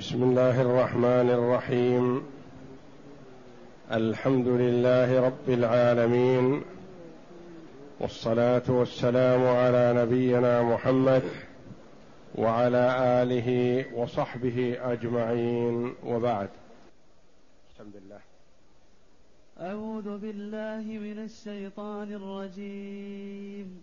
بسم الله الرحمن الرحيم. الحمد لله رب العالمين. والصلاة والسلام على نبينا محمد وعلى آله وصحبه أجمعين. وبعد. بسم الله أعوذ بالله من الشيطان الرجيم.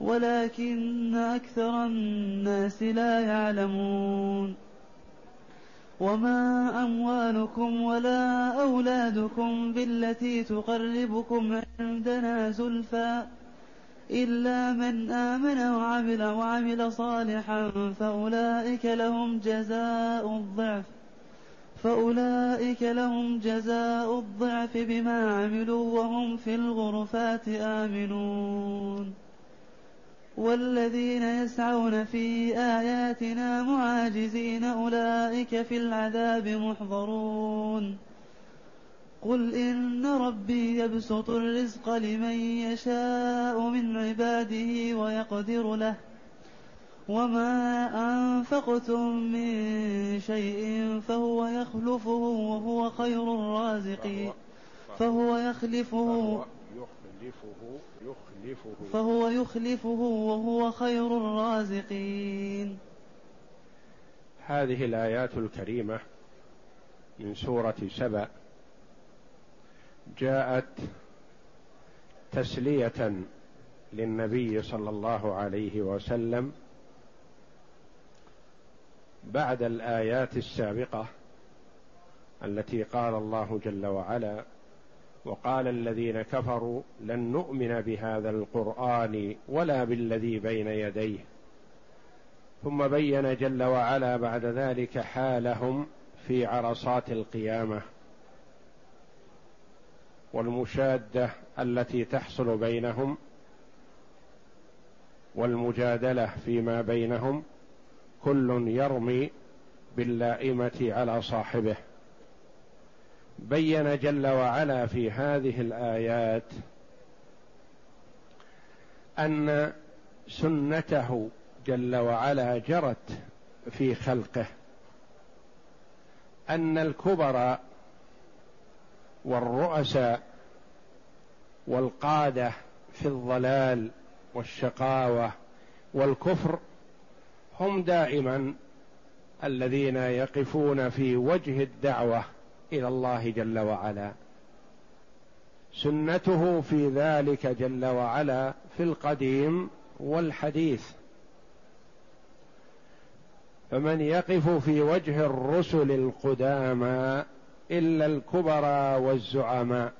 ولكن أكثر الناس لا يعلمون. وما أموالكم ولا أولادكم بالتي تقربكم عندنا زلفى إلا من آمن وعمل وعمل صالحا فأولئك لهم جزاء الضعف فأولئك لهم جزاء الضعف بما عملوا وهم في الغرفات آمنون. والذين يسعون في آياتنا معاجزين أولئك في العذاب محضرون. قل إن ربي يبسط الرزق لمن يشاء من عباده ويقدر له. وما أنفقتم من شيء فهو يخلفه وهو خير الرازقين. فهو يخلفه يخلفه يخلفه. فهو يخلفه وهو خير الرازقين. هذه الآيات الكريمة من سورة سبأ جاءت تسلية للنبي صلى الله عليه وسلم بعد الآيات السابقة التي قال الله جل وعلا وقال الذين كفروا لن نؤمن بهذا القرآن ولا بالذي بين يديه. ثم بين جل وعلا بعد ذلك حالهم في عرصات القيامة. والمشادة التي تحصل بينهم والمجادلة فيما بينهم كل يرمي باللائمة على صاحبه. بين جل وعلا في هذه الآيات أن سنته جل وعلا جرت في خلقه أن الكبراء والرؤساء والقادة في الضلال والشقاوة والكفر هم دائما الذين يقفون في وجه الدعوة إلى الله جل وعلا. سنته في ذلك جل وعلا في القديم والحديث. فمن يقف في وجه الرسل القدامى إلا الكبرى والزعماء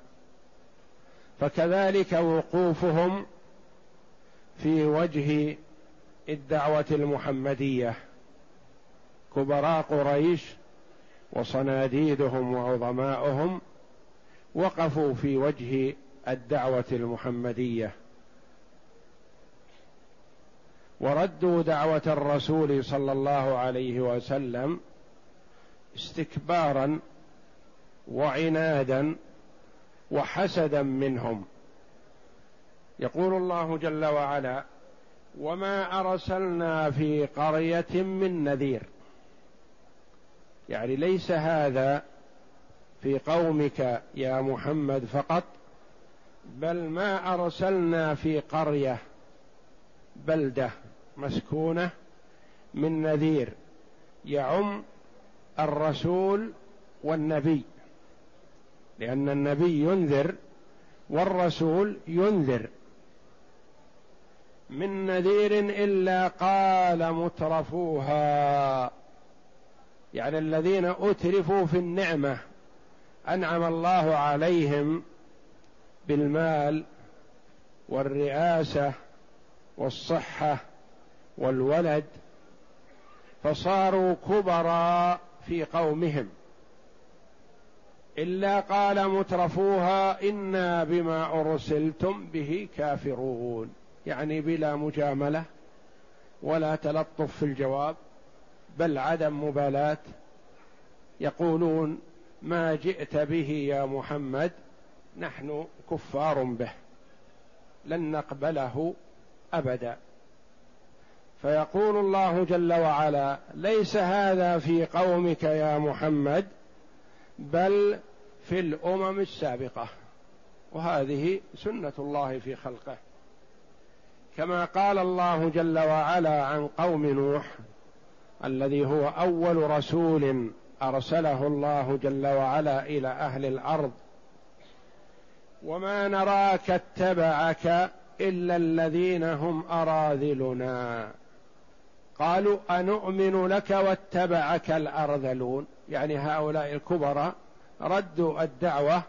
فكذلك وقوفهم في وجه الدعوة المحمدية. كبراء قريش وصناديدهم وعظماؤهم وقفوا في وجه الدعوة المحمدية. وردوا دعوة الرسول صلى الله عليه وسلم استكبارا وعنادا وحسدا منهم. يقول الله جل وعلا وما أرسلنا في قرية من نذير. يعني ليس هذا في قومك يا محمد فقط بل ما أرسلنا في قرية بلدة مسكونة من نذير يعم الرسول والنبي لأن النبي ينذر والرسول ينذر. من نذير إلا قال مترفوها. يعني الذين أترفوا في النعمة أنعم الله عليهم بالمال والرئاسة والصحة والولد فصاروا كبراء في قومهم. إلا قال مترفوها إنا بما أرسلتم به كافرون. يعني بلا مجاملة ولا تلطف في الجواب. بل عدم مبالاة. يقولون ما جئت به يا محمد نحن كفار به لن نقبله أبدا. فيقول الله جل وعلا ليس هذا في قومك يا محمد بل في الأمم السابقة. وهذه سنة الله في خلقه. كما قال الله جل وعلا عن قوم نوح الذي هو أول رسول أرسله الله جل وعلا إلى أهل الأرض. وما نراك اتبعك إلا الذين هم أراذلنا. قالوا أنؤمن لك واتبعك الأرذلون. يعني هؤلاء الكبراء ردوا الدعوة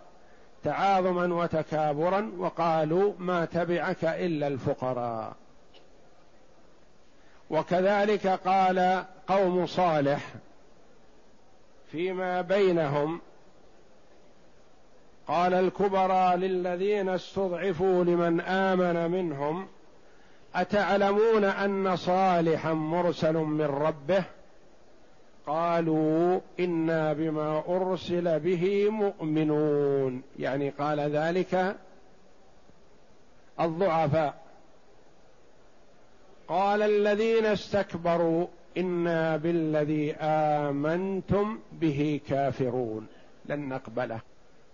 تعاظما وتكابرا وقالوا ما تبعك إلا الفقراء. وكذلك قال قوم صالح فيما بينهم قال الكبرى للذين استضعفوا لمن آمن منهم أتعلمون أن صالحا مرسل من ربه؟ قالوا إنا بما أرسل به مؤمنون. يعني قال ذلك الضعفاء. قال الذين استكبروا إنا بالذي آمنتم به كافرون. لن نقبله.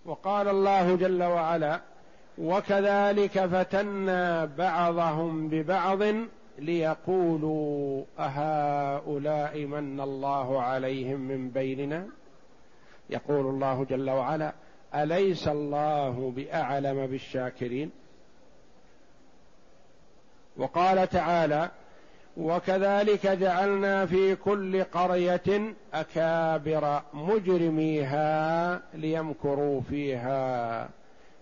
وقال الله جل وعلا وكذلك فتنا بعضهم ببعض ليقولوا أهؤلاء من الله عليهم من بيننا؟ يقول الله جل وعلا أليس الله بأعلم بالشاكرين؟ وقال تعالى وكذلك جعلنا في كل قرية أكابر مجرميها ليمكروا فيها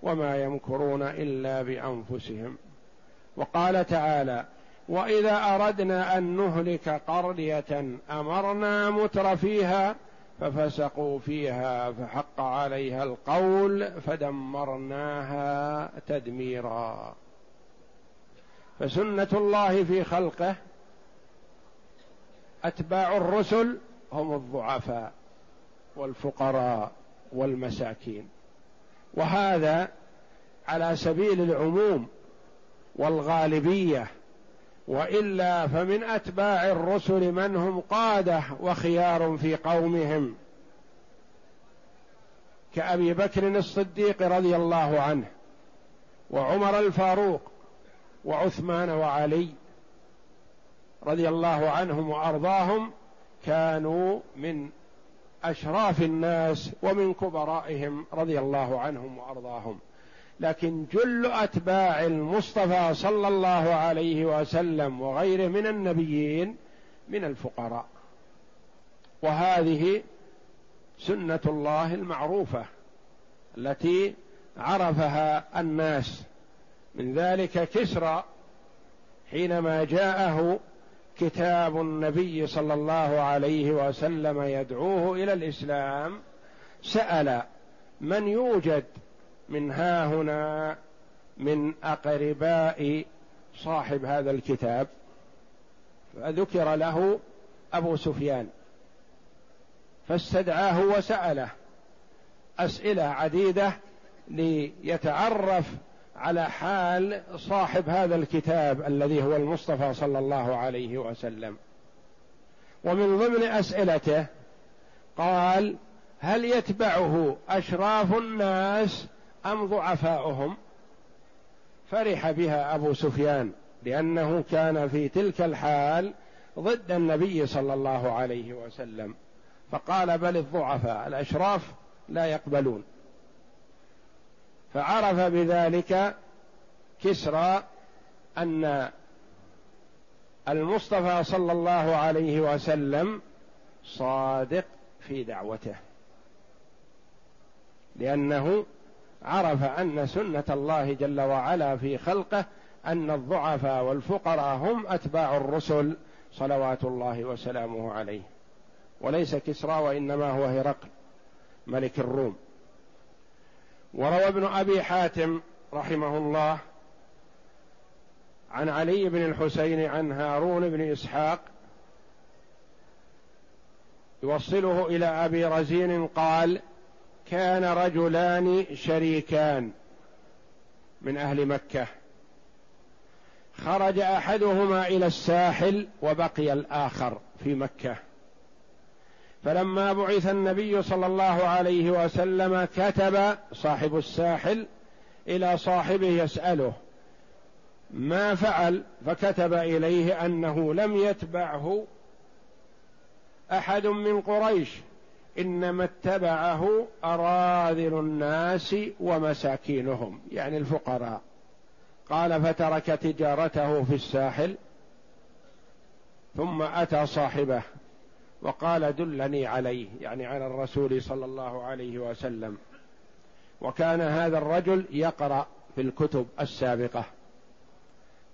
وما يمكرون إلا بأنفسهم. وقال تعالى وإذا أردنا أن نهلك قرية أمرنا متر فيها ففسقوا فيها فحق عليها القول فدمرناها تدميرا. فسنة الله في خلقه أتباع الرسل هم الضعفاء والفقراء والمساكين. وهذا على سبيل العموم والغالبية وإلا فمن أتباع الرسل من هم قادة وخيار في قومهم. كأبي بكر الصديق رضي الله عنه وعمر الفاروق وعثمان وعلي رضي الله عنهم وأرضاهم كانوا من أشراف الناس ومن كبرائهم رضي الله عنهم وأرضاهم. لكن جل أتباع المصطفى صلى الله عليه وسلم وغيره من النبيين من الفقراء. وهذه سنة الله المعروفة التي عرفها الناس من ذلك كسرى حينما جاءه كتاب النبي صلى الله عليه وسلم يدعوه إلى الإسلام سأل من يوجد من ها هنا من أقرباء صاحب هذا الكتاب؟ فذكر له أبو سفيان فاستدعاه وسأله أسئلة عديدة ليتعرف على حال صاحب هذا الكتاب الذي هو المصطفى صلى الله عليه وسلم. ومن ضمن أسئلته قال هل يتبعه أشراف الناس أم ضعفاؤهم؟ فرح بها أبو سفيان لأنه كان في تلك الحال ضد النبي صلى الله عليه وسلم. فقال بل الضعفاء الأشراف لا يقبلون. فعرف بذلك كسرى أن المصطفى صلى الله عليه وسلم صادق في دعوته لأنه عرف أن سنة الله جل وعلا في خلقه أن الضعفاء والفقراء هم أتباع الرسل صلوات الله وسلامه عليه وليس كسرى وإنما هو هرقل ملك الروم. وروى ابن أبي حاتم رحمه الله عن علي بن الحسين عن هارون بن إسحاق يوصله إلى أبي رزين قال كان رجلان شريكان من أهل مكة. خرج أحدهما إلى الساحل وبقي الآخر في مكة. فلما بعث النبي صلى الله عليه وسلم كتب صاحب الساحل إلى صاحبه يسأله ما فعل؟ فكتب إليه أنه لم يتبعه أحد من قريش إنما اتبعه أراذل الناس ومساكينهم يعني الفقراء. قال فترك تجارته في الساحل ثم أتى صاحبه وقال دلني عليه يعني على الرسول صلى الله عليه وسلم. وكان هذا الرجل يقرأ في الكتب السابقة.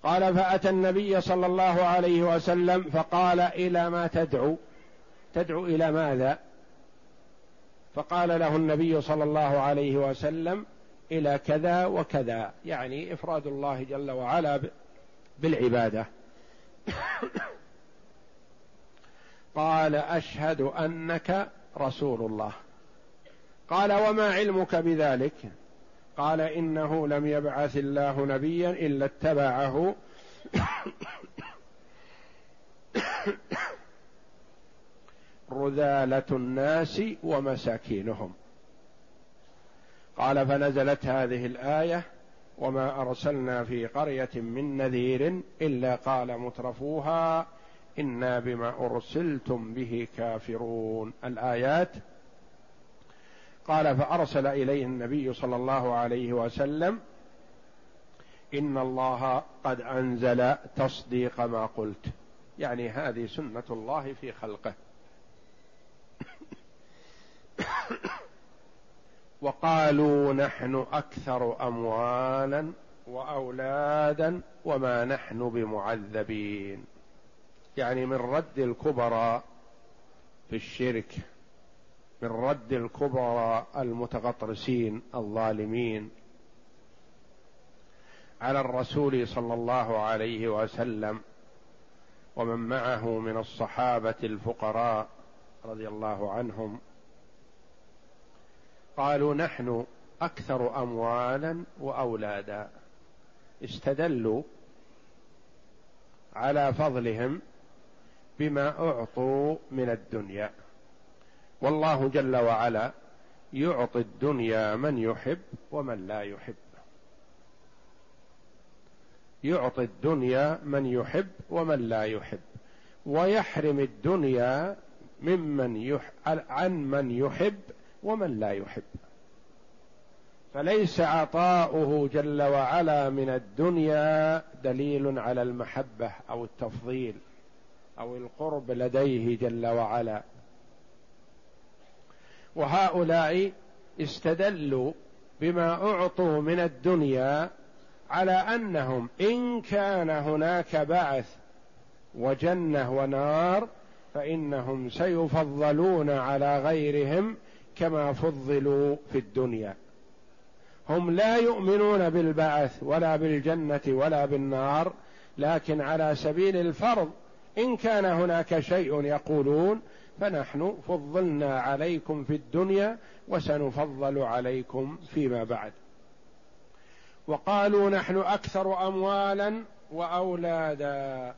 قال فأتى النبي صلى الله عليه وسلم فقال إلى ما تدعو؟ تدعو إلى ماذا؟ فقال له النبي صلى الله عليه وسلم إلى كذا وكذا يعني إفراد الله جل وعلا بالعبادة. قال أشهد أنك رسول الله. قال وما علمك بذلك؟ قال إنه لم يبعث الله نبيا إلا اتبعه. رذالة الناس ومساكينهم. قال فنزلت هذه الآية وما أرسلنا في قرية من نذير إلا قال مترفوها. أنا بما ارسلتم به كافرون الآيات قال فأرسل إليه النبي صلى الله عليه وسلم ان الله قد انزل تصديق ما قلت. يعني هذه سنة الله في خلقه. وقالوا نحن أكثر اموالا وأولادا وما نحن بمعذبين. يعني من رد الكبرى في الشرك من رد الكبرى المتغطرسين الظالمين على الرسول صلى الله عليه وسلم ومن معه من الصحابة الفقراء رضي الله عنهم. قالوا نحن أكثر اموالا وأولادا. استدلوا على فضلهم بما أعطوا من الدنيا. والله جل وعلا يعطي الدنيا من يحب ومن لا يحب. يعطي الدنيا من يحب ومن لا يحب. ويحرم الدنيا ممن يح... عن من يحب ومن لا يحب. فليس عطاؤه جل وعلا من الدنيا دليل على المحبة أو التفضيل. أو القرب لديه جل وعلا. وهؤلاء استدلوا بما أعطوا من الدنيا على أنهم إن كان هناك بعث وجنة ونار فإنهم سيفضلون على غيرهم كما فضلوا في الدنيا. هم لا يؤمنون بالبعث ولا بالجنة ولا بالنار لكن على سبيل الفرض إن كان هناك شيء يقولون فنحن فضلنا عليكم في الدنيا وسنفضل عليكم فيما بعد. وقالوا نحن أكثر اموالا وأولادا.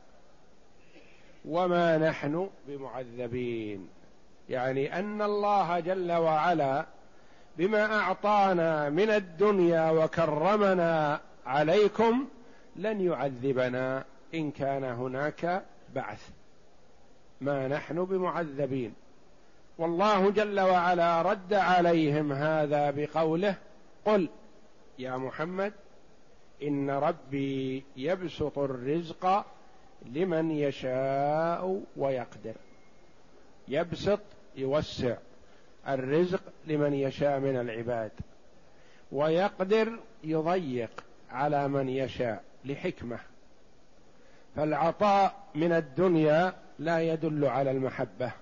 وما نحن بمعذبين. يعني أن الله جل وعلا بما أعطانا من الدنيا وكرمنا عليكم لن يعذبنا. إن كان هناك بعث. ما نحن بمعذبين. والله جل وعلا رد عليهم هذا بقوله قل يا محمد إن ربي يبسط الرزق لمن يشاء ويقدر. يبسط يوسع الرزق لمن يشاء من العباد ويقدر يضيق على من يشاء لحكمة. فالعطاء من الدنيا لا يدل على المحبة.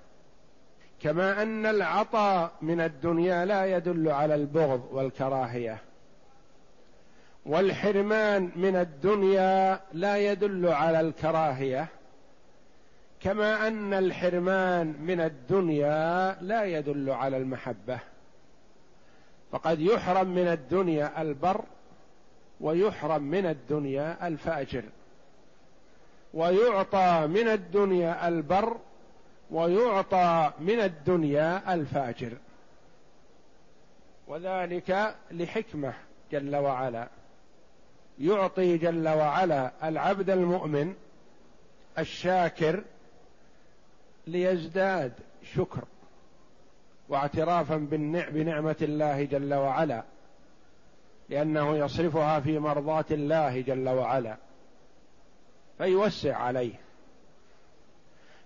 كما أن العطاء من الدنيا لا يدل على البغض والكراهية. والحرمان من الدنيا لا يدل على الكراهية. كما أن الحرمان من الدنيا لا يدل على المحبة. فقد يحرم من الدنيا البر ويحرم من الدنيا الفاجر. ويعطى من الدنيا البر ويعطى من الدنيا الفاجر. وذلك لحكمة جل وعلا. يعطي جل وعلا العبد المؤمن الشاكر ليزداد شكر واعترافا بنعمة الله جل وعلا لأنه يصرفها في مرضاة الله جل وعلا. فيوسع عليه.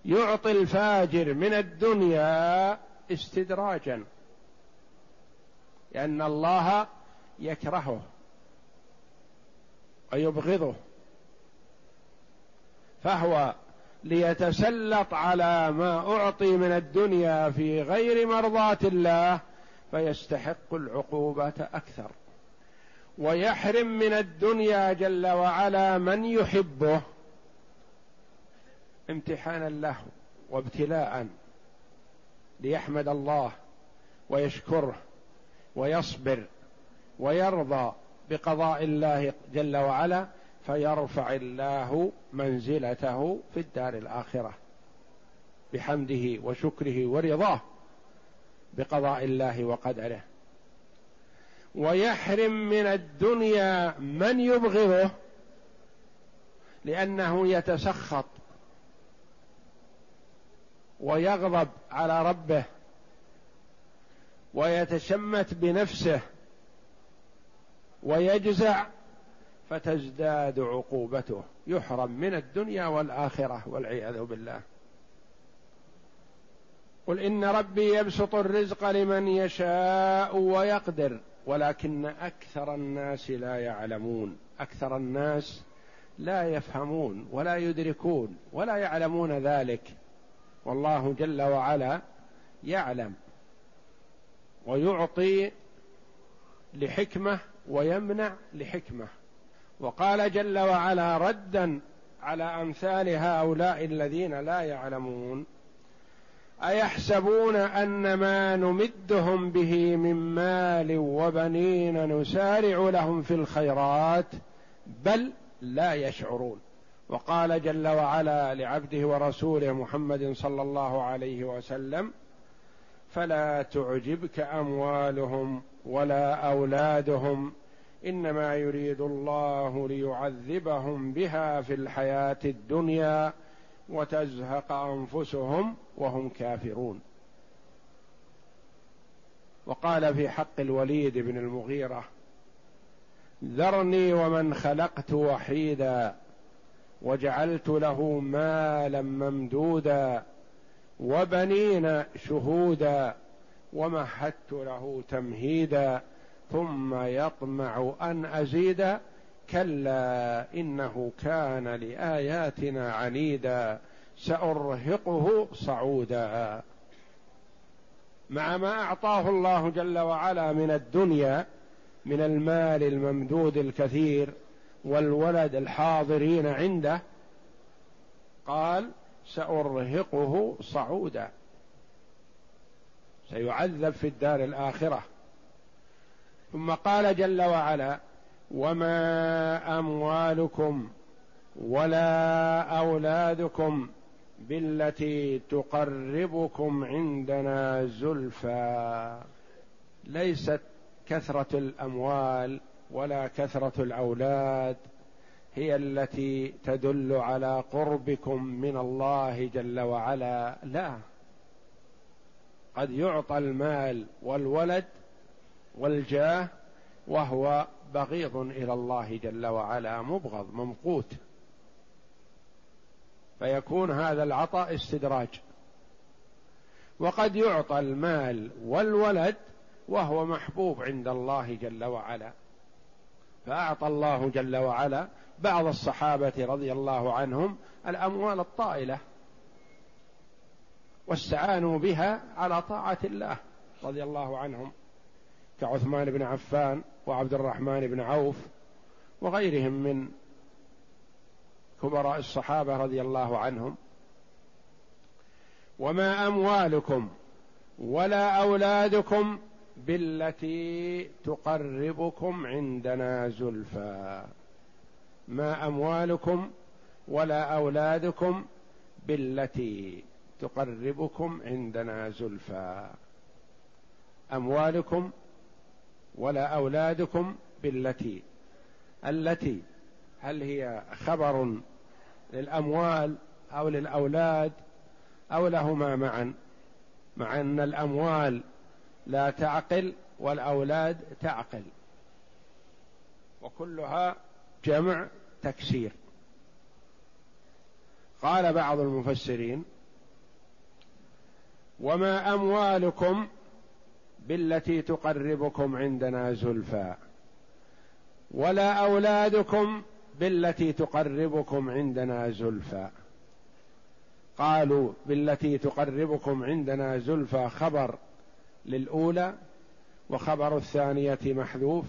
يعطي الفاجر من الدنيا استدراجا. لأن الله يكرهه ويبغضه. فهو ليتسلط على ما أعطي من الدنيا في غير مرضاة الله فيستحق العقوبة أكثر. ويحرم من الدنيا جل وعلا من يحبه امتحانا له وابتلاء ليحمد الله ويشكره ويصبر ويرضى بقضاء الله جل وعلا فيرفع الله منزلته في الدار الآخرة بحمده وشكره ورضاه بقضاء الله وقدره. ويحرم من الدنيا من يبغضه لأنه يتسخط ويغضب على ربه ويتشمت بنفسه ويجزع فتزداد عقوبته. يحرم من الدنيا والآخرة والعياذ بالله. قل إن ربي يبسط الرزق لمن يشاء ويقدر ولكن أكثر الناس لا يعلمون. أكثر الناس لا يفهمون ولا يدركون ولا يعلمون ذلك. والله جل وعلا يعلم ويعطي لحكمة ويمنع لحكمة. وقال جل وعلا ردا على أمثال هؤلاء الذين لا يعلمون أيحسبون أن ما نمدهم به من مال وبنين نسارع لهم في الخيرات بل لا يشعرون. وقال جل وعلا لعبده ورسوله محمد صلى الله عليه وسلم فلا تعجبك أموالهم ولا أولادهم إنما يريد الله ليعذبهم بها في الحياة الدنيا وتزهق أنفسهم وهم كافرون. وقال في حق الوليد بن المغيرة ذرني ومن خلقت وحيدا وجعلت له مالا ممدودا وبنين شهودا ومهدت له تمهيدا ثم يطمع أن أزيد كلا إنه كان لآياتنا عنيدا سأرهقه صعودا. مع ما أعطاه الله جل وعلا من الدنيا من المال الممدود الكثير والولد الحاضرين عنده قال سأرهقه صعودا. سيعذب في الدار الآخرة. ثم قال جل وعلا وما أموالكم ولا أولادكم بالتي تقربكم عندنا زلفى. ليست كثرة الأموال ولا كثرة الأولاد هي التي تدل على قربكم من الله جل وعلا. لا. قد يعطى المال والولد والجاه وهو بغيض إلى الله جل وعلا مبغض ممقوت. فيكون هذا العطاء استدراج. وقد يعطى المال والولد وهو محبوب عند الله جل وعلا. فأعطى الله جل وعلا بعض الصحابة رضي الله عنهم الأموال الطائلة واستعانوا بها على طاعة الله رضي الله عنهم كعثمان بن عفان وعبد الرحمن بن عوف وغيرهم من كبراء الصحابة رضي الله عنهم. وما أموالكم ولا أولادكم بالتي تقربكم عندنا زلفى. ما أموالكم ولا أولادكم بالتي تقربكم عندنا زلفى. أموالكم ولا أولادكم بالتي التي هل هي خبر للأموال أو للأولاد أو لهما معا؟ مع أن الأموال لا تعقل والأولاد تعقل. وكلها جمع تكسير. قال بعض المفسرين وما أموالكم بالتي تقربكم عندنا زلفى ولا أولادكم بالتي تقربكم عندنا زلفى. قالوا بالتي تقربكم عندنا زلفى خبر للأولى وخبر الثانية محذوف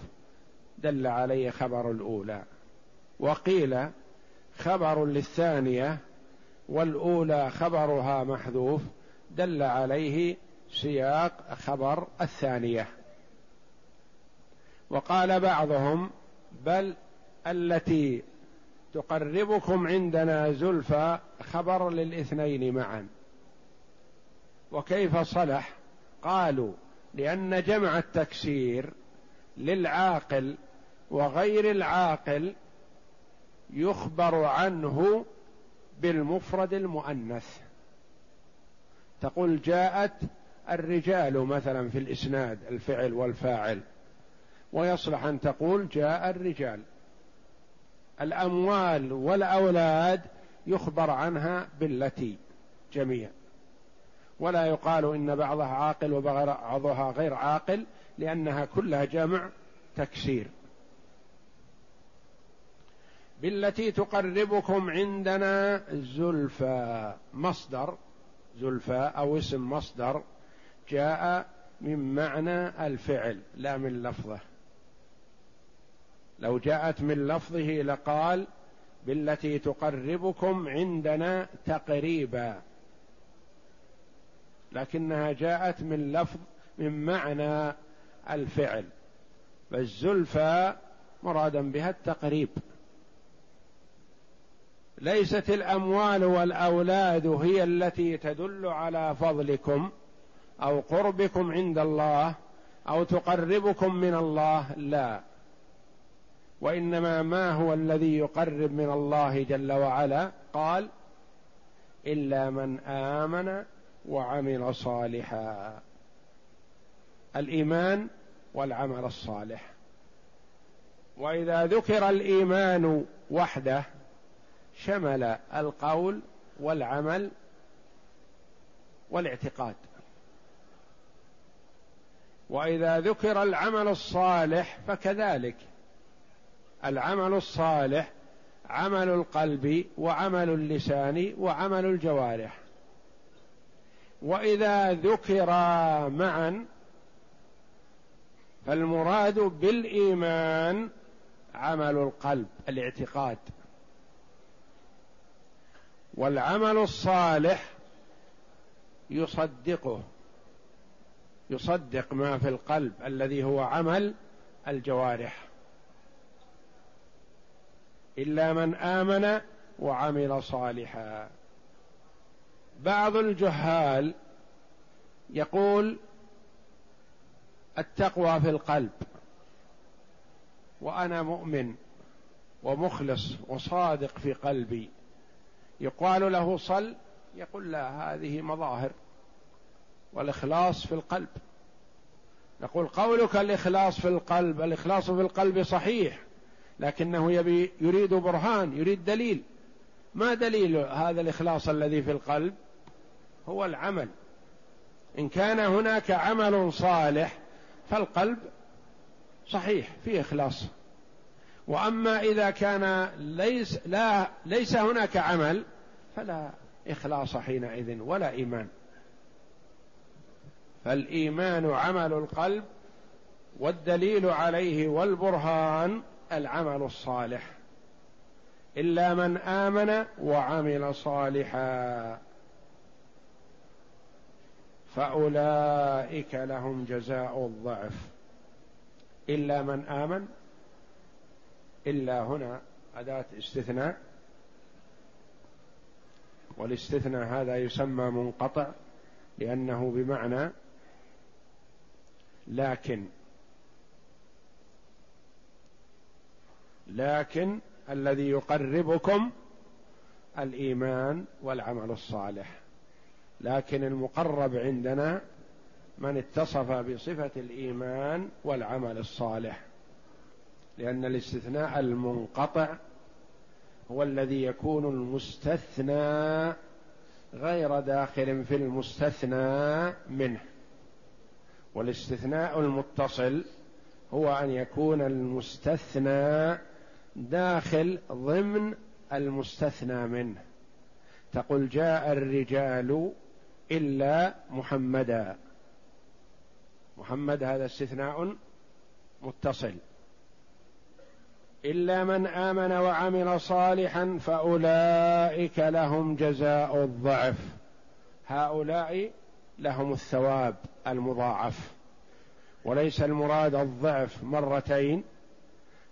دل عليه خبر الأولى. وقيل خبر للثانية والأولى خبرها محذوف دل عليه سياق خبر الثانية. وقال بعضهم بل التي تقربكم عندنا زلفى خبر للاثنين معا. وكيف صلح؟ قالوا لأن جمع التكسير للعاقل وغير العاقل يخبر عنه بالمفرد المؤنث. تقول جاءت الرجال مثلا في الإسناد الفعل والفاعل ويصلح أن تقول جاء الرجال. الأموال والأولاد يخبر عنها بالتي جميع ولا يقال إن بعضها عاقل وبعضها غير عاقل لأنها كلها جمع تكسير. بالتي تقربكم عندنا زلفى مصدر زلفى أو اسم مصدر جاء من معنى الفعل لا من لفظه. لو جاءت من لفظه لقال بالتي تقربكم عندنا تقريبا. لكنها جاءت من لفظ من معنى الفعل. فالزلفى مرادا بها التقريب. ليست الأموال والأولاد هي التي تدل على فضلكم أو قربكم عند الله أو تقربكم من الله لا. وإنما ما هو الذي يقرب من الله جل وعلا؟ قال إلا من آمن وعمل صالحا. الإيمان والعمل الصالح. وإذا ذكر الإيمان وحده شمل القول والعمل والاعتقاد. وإذا ذكر العمل الصالح فكذلك. العمل الصالح عمل القلب وعمل اللسان وعمل الجوارح. وإذا ذكرا معا فالمراد بالإيمان عمل القلب الاعتقاد. والعمل الصالح يصدقه يصدق ما في القلب الذي هو عمل الجوارح. إلا من آمن وعمل صالحا. بعض الجهال يقول التقوى في القلب وأنا مؤمن ومخلص وصادق في قلبي. يقال له صل يقول لا هذه مظاهر والإخلاص في القلب. نقول قولك الإخلاص في القلب الإخلاص في القلب صحيح لكنه يبي يريد برهان يريد دليل. ما دليل هذا الإخلاص الذي في القلب؟ هو العمل. إن كان هناك عمل صالح فالقلب صحيح فيه إخلاص. وأما إذا كان ليس لا ليس هناك عمل فلا إخلاص حينئذ ولا إيمان. فالإيمان عمل القلب والدليل عليه والبرهان العمل الصالح. إلا من آمن وعمل صالحا. فأولئك لهم جزاء الضعف. إلا من آمن إلا هنا أداة استثناء. والاستثناء هذا يسمى منقطع لأنه بمعنى لكن. لكن الذي يقربكم الإيمان والعمل الصالح. لكن المقرب عندنا من اتصف بصفة الإيمان والعمل الصالح لأن الاستثناء المنقطع هو الذي يكون المستثنى غير داخل في المستثنى منه. والاستثناء المتصل هو أن يكون المستثنى داخل ضمن المستثنى منه. تقول جاء الرجال إلا محمدا. محمد هذا استثناء متصل. إلا من آمن وعمل صالحا فأولئك لهم جزاء الضعف. هؤلاء لهم الثواب المضاعف. وليس المراد الضعف مرتين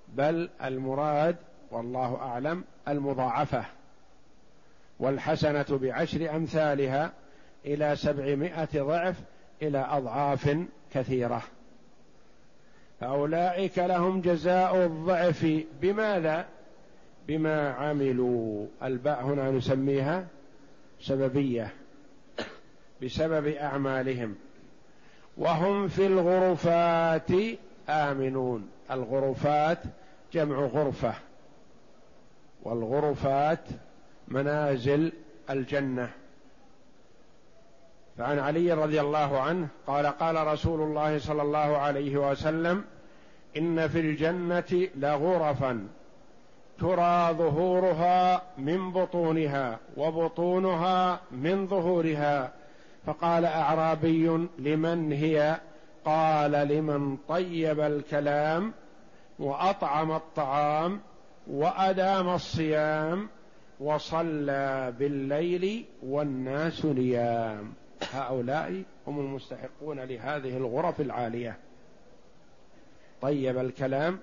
بل المراد والله أعلم المضاعفة. والحسنة بعشر أمثالها إلى سبعمائة ضعف إلى أضعاف كثيرة. فأولئك لهم جزاء الضعف. بماذا؟ بما عملوا. الباء هنا نسميها سببية بسبب أعمالهم. وهم في الغرفات آمنون. الغرفات جمع غرفة والغرفات منازل الجنة. فعن علي رضي الله عنه قال قال رسول الله صلى الله عليه وسلم إن في الجنة لغرفا ترى ظهورها من بطونها وبطونها من ظهورها. فقال أعرابي لمن هي؟ قال لمن طيب الكلام وأطعم الطعام وأدام الصيام وصلى بالليل والناس نيام. هؤلاء هم المستحقون لهذه الغرف العالية. طيب الكلام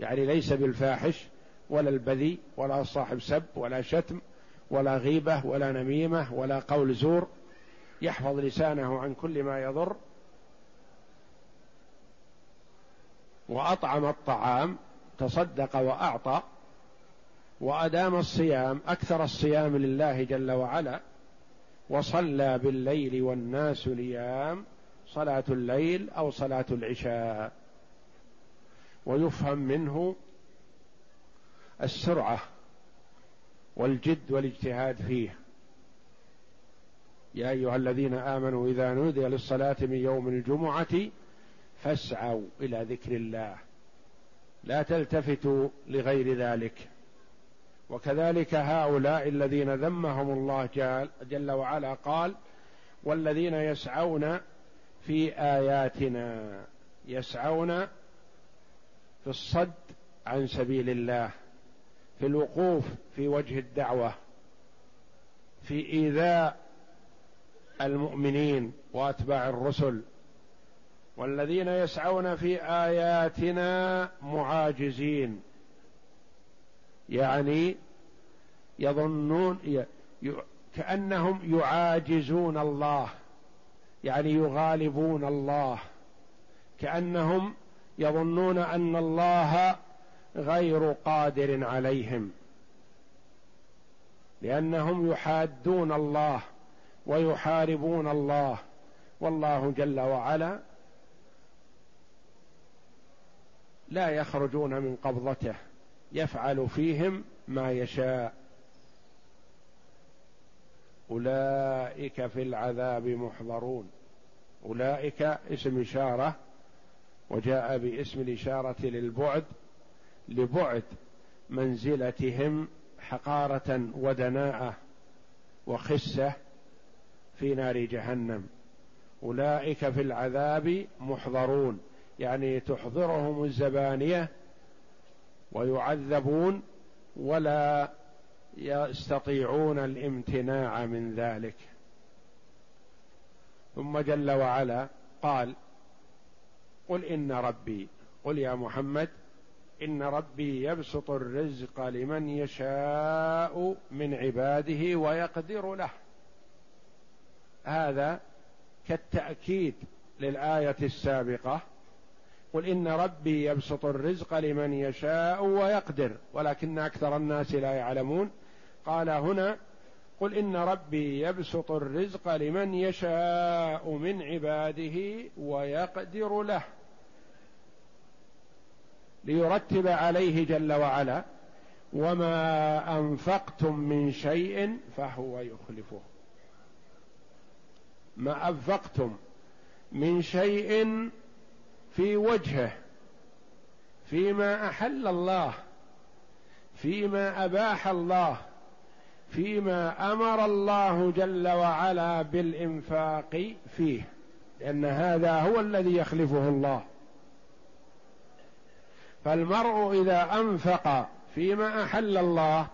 يعني ليس بالفاحش ولا البذي ولا صاحب سب ولا شتم ولا غيبة ولا نميمة ولا قول زور. يحفظ لسانه عن كل ما يضر. وأطعم الطعام تصدق وأعطى. وأدام الصيام أكثر الصيام لله جل وعلا. وصلى بالليل والناس نيام صلاة الليل أو صلاة العشاء. ويفهم منه السرعة والجد والاجتهاد فيه. يا أيها الذين آمنوا إذا نودي للصلاة من يوم الجمعة فاسعوا إلى ذكر الله. لا تلتفتوا لغير ذلك. وكذلك هؤلاء الذين ذمهم الله جل وعلا قال والذين يسعون في آياتنا يسعون في الصد عن سبيل الله في الوقوف في وجه الدعوة في إيذاء المؤمنين وأتباع الرسل. والذين يسعون في آياتنا معاجزين. يعني يظنون كأنهم يعاجزون الله يعني يغالبون الله. كأنهم يظنون أن الله غير قادر عليهم لأنهم يحادون الله ويحاربون الله. والله جل وعلا لا يخرجون من قبضته. يفعل فيهم ما يشاء. أولئك في العذاب محضرون. أولئك اسم إشارة وجاء باسم الإشارة للبعد لبعد منزلتهم حقارة ودناءة وخسة في نار جهنم. أولئك في العذاب محضرون. يعني تحضرهم الزبانية ويعذبون ولا يستطيعون الامتناع من ذلك. ثم جل وعلا قال قل إن ربي قل يا محمد إن ربي يبسط الرزق لمن يشاء من عباده ويقدر له. هذا كالتأكيد للآية السابقة قل إن ربي يبسط الرزق لمن يشاء ويقدر ولكن أكثر الناس لا يعلمون. قال هنا قل إن ربي يبسط الرزق لمن يشاء من عباده ويقدر له. ليرتب عليه جل وعلا وما أنفقتم من شيء فهو يخلفه. ما أنفقتم من شيء في وجهه فيما أحل الله فيما أباح الله فيما أمر الله جل وعلا بالإنفاق فيه لأن هذا هو الذي يخلفه الله. فالمرء إذا أنفق فيما أحل الله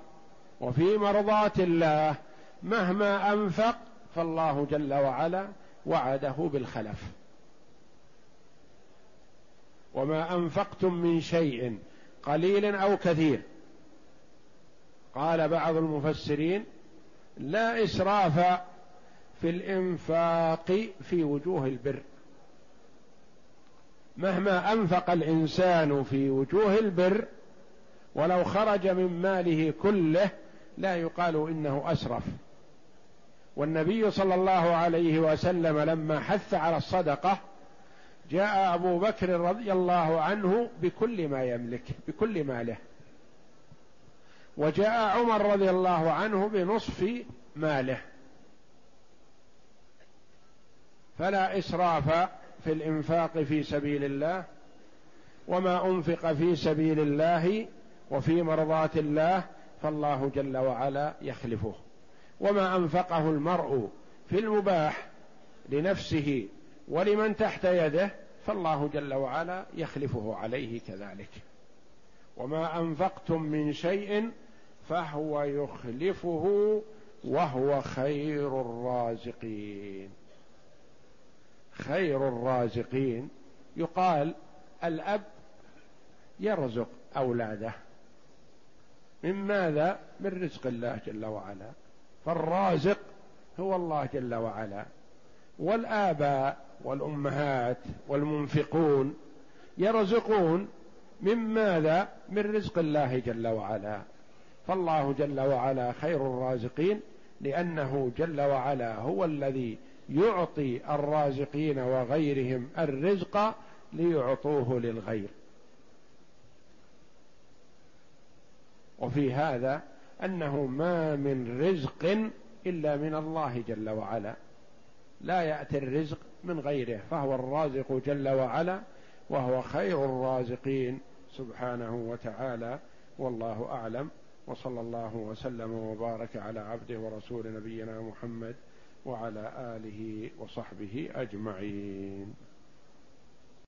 وفي مرضاه الله مهما أنفق فالله جل وعلا وعده بالخلف. وما أنفقتم من شيء قليل أو كثير. قال بعض المفسرين لا إسراف في الإنفاق في وجوه البر. مهما أنفق الإنسان في وجوه البر ولو خرج من ماله كله لا يقال إنه أسرف. والنبي صلى الله عليه وسلم لما حث على الصدقة جاء أبو بكر رضي الله عنه بكل ما يملك بكل ماله وجاء عمر رضي الله عنه بنصف ماله. فلا إسراف في الإنفاق في سبيل الله وما أنفق في سبيل الله وفي مرضاه الله فالله جل وعلا يخلفه. وما أنفقه المرء في المباح لنفسه ولمن تحت يده فالله جل وعلا يخلفه عليه كذلك. وما أنفقتم من شيء فهو يخلفه وهو خير الرازقين. خير الرازقين يقال الأب يرزق أولاده. من ماذا؟ من رزق الله جل وعلا. فالرازق هو الله جل وعلا. والآباء والأمهات والمنفقون يرزقون من ماذا؟ من رزق الله جل وعلا. فالله جل وعلا خير الرازقين لأنه جل وعلا هو الذي يعطي الرازقين وغيرهم الرزق ليعطوه للغير. وفي هذا أنه ما من رزق إلا من الله جل وعلا. لا يأتي الرزق من غيره فهو الرازق جل وعلا وهو خير الرازقين سبحانه وتعالى والله أعلم وصلى الله وسلم وبارك على عبده ورسول نبينا محمد وعلى آله وصحبه أجمعين.